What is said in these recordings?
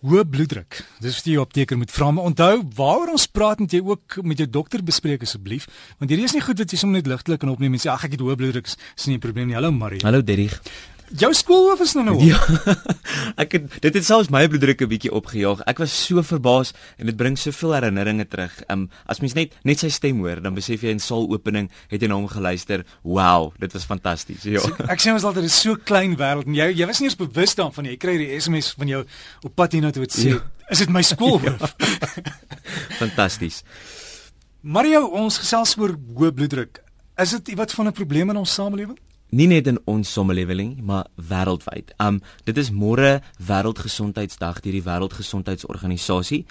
Hoë bloeddruk. Dis wat jy opteken moet vra, maar onthou, waaroor ons praat moet jy ook met jou dokter bespreek asseblief, want hierdie is nie goed wat jy sommer net ligtelik kan opneem en sê ag ek het hoë bloeddruk, is nie 'n probleem nie. Hallo Marie. Hallo Derrick. Jou skoolhoof is nou nou. Ja. ek het dit het selfs my bloeddruk 'n bietjie opgejaag. Ek was so verbaas en dit bring soveel herinneringe terug. Um as mens net net sy stem hoor, dan besef jy in saalopening het jy na hom geluister. Wow, dit was fantasties. Ja. So, ek sê ons altyd is so klein wêreld en jy jy was nie eens bewus daarvan nie. Jy kry die SMS van jou op pad hiernatoe wat sê, ja. "Is dit my skoolhoof?" Ja. fantasties. Mario, ons gesels oor hoë bloeddruk. Is dit iewat van 'n probleem in ons samelewing? Nie net in ons samelewing maar wêreldwyd. Um dit is môre wêreldgesondheidsdag deur die wêreldgesondheidsorganisasie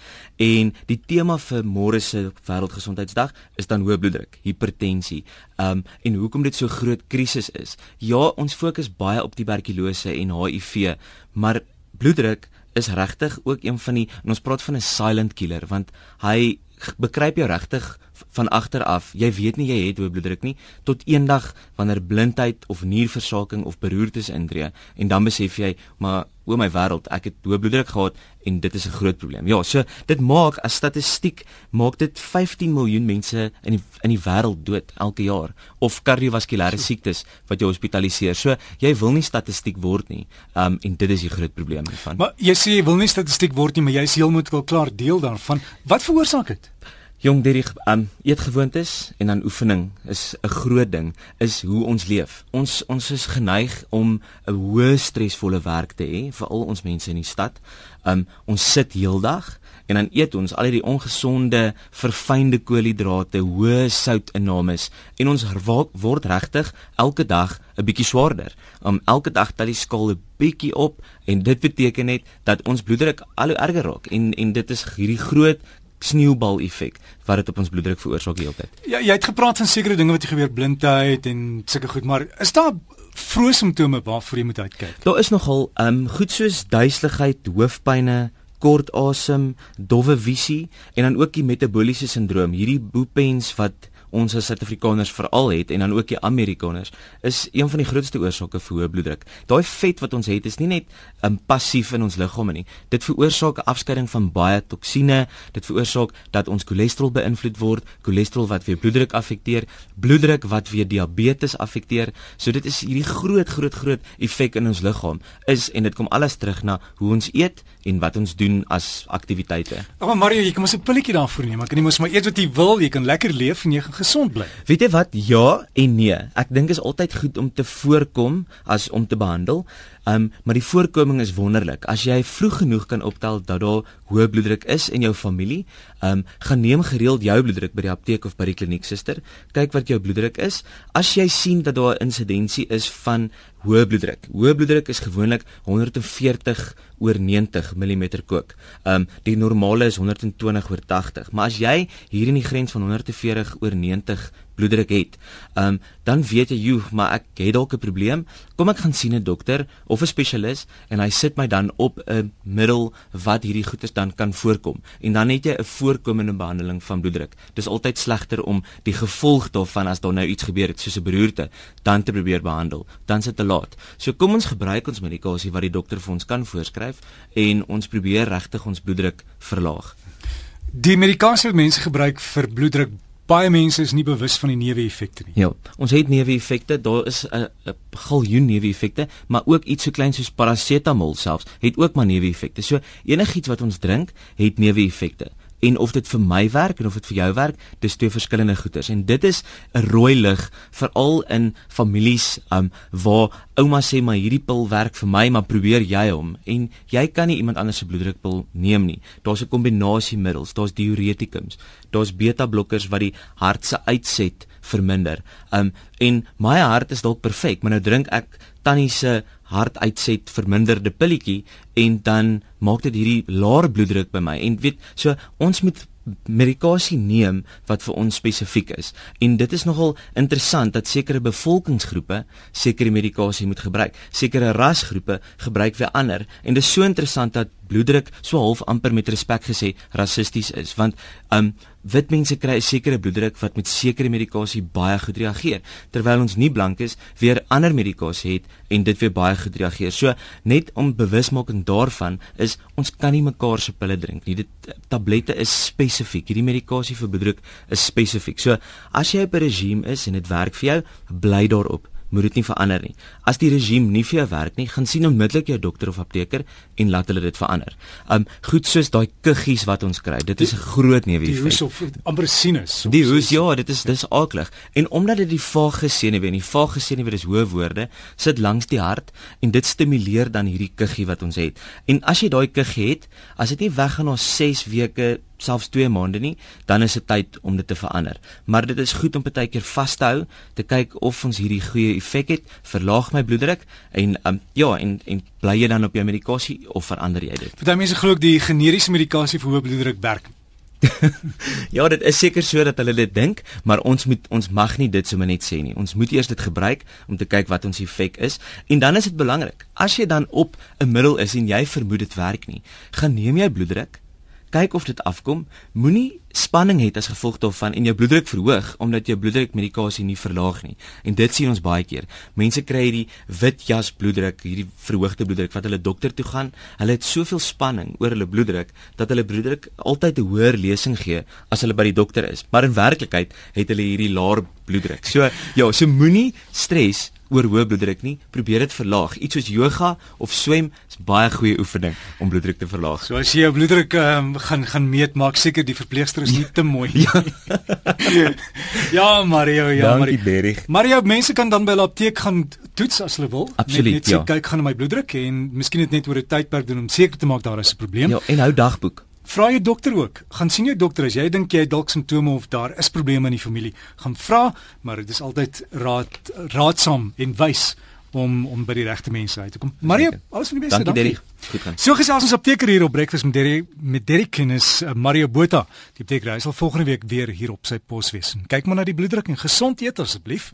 en die tema vir môre se wêreldgesondheidsdag is dan hoë bloeddruk, hipertensie. Um en hoekom dit so groot krisis is. Ja, ons fokus baie op tuberkulose en HIV, maar bloeddruk is regtig ook een van die ons praat van 'n silent killer want hy bekruip jou regtig van agter af. Jy weet nie jy het hoë bloeddruk nie tot eendag wanneer blindheid of nierversaking of beroertes intree en dan besef jy maar o my wêreld, ek het hoë bloeddruk gehad en dit is 'n groot probleem. Ja, so dit maak as statistiek maak dit 15 miljoen mense in die in die wêreld dood elke jaar of kardiovaskulêre siektes wat jou hospitaliseer. So jy wil nie statistiek word nie. Um en dit is die groot probleem hiervan. Maar jy sê jy wil nie statistiek word nie, maar jy is heeltemal klaar deel daarvan. Wat veroorsaak dit? Jong Derrick, um eetgewoontes en dan oefening is 'n groot ding is hoe ons leef. Ons ons is geneig om 'n hoë stresvolle werk te hê, veral ons mense in die stad. Um ons sit heeldag en dan eet ons al die ongesonde, verfynde koolhidrate, hoë soutinname en ons word regtig elke dag 'n bietjie swaarder. Um elke dag tel die skaal 'n bietjie op en dit beteken net dat ons bloeddruk al hoe erger raak en en dit is hierdie groot sneeubal effek wat dit op ons bloeddruk veroorsaak heeltyd. Ja, jy het gepraat van sekere dinge wat gebeur blindheid en sulke goed, maar is daar vroeë simptome waarvoor jy moet uitkyk? Daar is nogal ehm um, goed soos duiseligheid, hoofpynne, kort asem, dowwe visie en dan ook die metabooliese sindroom, hierdie boepens wat ons as Suid-Afrikaners veral het en dan ook die Amerikaners is een van die grootste oorsake vir hoë bloeddruk. Daai vet wat ons het is nie net um, passief in ons liggame nie. Dit veroorsaak 'n afskeiding van baie toksine. Dit veroorsaak dat ons cholesterol beïnvloed word, cholesterol wat weer bloeddruk affekteer, bloeddruk wat weer diabetes affekteer. So dit is hierdie groot groot groot effek in ons liggaam is en dit kom alles terug na hoe ons eet en wat ons doen as aktiwiteite. Maar Mario, jy kan mos 'n pilletjie daarvoor neem. Ek kan nie mos maar eet wat jy wil, jy kan lekker leef en jy gaan gesond bly. Weet jy wat? Ja en nee. Ek dink is altyd goed om te voorkom as om te behandel. Um maar die voorkoming is wonderlik. As jy vroeg genoeg kan optel dat daar hoë bloeddruk is in jou familie, um gaan neem gereeld jou bloeddruk by die apteek of by die kliniek suster. Kyk wat jou bloeddruk is. As jy sien dat daar 'n insidensie is van hoë bloeddruk. Hoë bloeddruk is gewoonlik 140 oor 90 mm kook. Um die normale is 120 oor 80. Maar as jy hier in die grens van 140 oor 90 bloeddruk het, um dan weet jy, joh, maar ek het dalk 'n probleem. Kom ek gaan sien 'n dokter of 'n spesialis en hy sit my dan op 'n middel wat hierdie goeters dan kan voorkom. En dan het jy 'n voorkomende behandeling van bloeddruk. Dis altyd slegter om die gevolg daarvan as daar nou iets gebeur het soos 'n beroerte dan te probeer behandel. Dan sit dit laat. So kom ons gebruik ons medikasie wat die dokter vir ons kan voorskryf en ons probeer regtig ons bloeddruk verlaag. Die medikasie wat mense gebruik vir bloeddruk baie mense is nie bewus van die neeweffekte nie. Ja, ons het neeweffekte, daar is 'n 'n galjoen neeweffekte, maar ook iets so klein soos parasetamol selfs het ook maar neeweffekte. So enigiets wat ons drink, het neeweffekte en of dit vir my werk en of dit vir jou werk, dis twee verskillende goeters en dit is 'n rooi lig veral in families um waar ouma sê maar hierdie pil werk vir my, maar probeer jy hom en jy kan nie iemand anders se bloeddrukpil neem nie. Daar's 'n kombinasie middels, daar's diuretikums, daar's beta blokkers wat die hart se uitset verminder. Um en my hart is dalk perfek, maar nou drink ek tannie se hartuitset verminderde pilletjie en dan maak dit hierdie laer bloeddruk by my en weet so ons moet medikasie neem wat vir ons spesifiek is. En dit is nogal interessant dat sekere bevolkingsgroepe sekere medikasie moet gebruik. Sekere rasgroepe gebruik weer ander en dit is so interessant dat bloeddruk so half amper met respek gesê rassisties is want um wit mense kry 'n sekere bloeddruk wat met sekere medikasie baie goed reageer terwyl ons nie blank is weer ander medikasie het en dit weer baie goed reageer. So net om bewusmaking daarvan is ons kan nie mekaar se pille drink nie. Dit tablette is spesifiek. Hierdie medikasie vir bloeddruk is spesifiek. So as jy op 'n regime is en dit werk vir jou, bly daarop moet dit nie verander nie. As die regime nie vir jou werk nie, gaan sien onmiddellik jou dokter of apteker en laat hulle dit verander. Um goed soos daai kuggies wat ons kry. Dit is 'n groot neeweffek. Die hoes of ambresinus. Die hoes ja, dit is dis aaklig. En omdat dit die vaag gesenuwee en die vaag gesenuwee is hoë woorde, sit langs die hart en dit stimuleer dan hierdie kuggie wat ons het. En as jy daai kuggie het, as dit nie weggaan na 6 weke selfs 2 maande nie, dan is dit tyd om dit te verander. Maar dit is goed om baie keer vas te hou, te kyk of ons hierdie goeie effek het, verlaag my bloeddruk en um, ja, en en bly jy dan op jou medikasie of verander jy dit? Party mense glo ook die generiese medikasie vir hoë bloeddruk werk. ja, dit is seker so dat hulle dit dink, maar ons moet ons mag nie dit sommer net sê nie. Ons moet eers dit gebruik om te kyk wat ons effek is en dan is dit belangrik. As jy dan op 'n middel is en jy vermoed dit werk nie, gaan neem jy bloeddruk kyk of dit afkom. Moenie spanning hê as gevolg daarvan en jou bloeddruk verhoog omdat jou bloeddrukmedikasie nie verlaag nie. En dit sien ons baie keer. Mense kry hierdie wit jas bloeddruk, hierdie verhoogde bloeddruk wat hulle dokter toe gaan. Hulle het soveel spanning oor hulle bloeddruk dat hulle bloeddruk altyd 'n hoër lesing gee as hulle by die dokter is. Maar in werklikheid het hulle hierdie laer bloeddruk. So ja, so moenie stres oor hoë bloeddruk nie, probeer dit verlaag. Iets soos yoga of swem is baie goeie oefening om bloeddruk te verlaag. So as jy jou bloeddruk um, gaan gaan meet, maak seker die verpleegster is nie te mooi nie. ja. ja, Mario, ja, Dankie, Mario. Mario, mense kan dan by die apteek gaan toets as hulle wil. Absoluut, net net ja. kyk gaan na my bloeddruk en miskien net net oor 'n tydperk doen om seker te maak daar is 'n probleem. Ja, en hou dagboek. Vra jou dokter ook. Gaan sien jou dokter as jy dink jy het dalk simptome of daar is probleme in die familie. Gaan vra, maar dit is altyd raad raadsaam en wys om om by die regte mense uit te kom. Mario, alles van die beste. Dankie. dankie. Goed gaan. So gesels ons apteker hier op breakfast met Derry met Derry kennis uh, Mario Botha. Die apteker hy sal volgende week weer hier op sy pos wees. Kyk maar na die bloeddruk en gesond eet asseblief.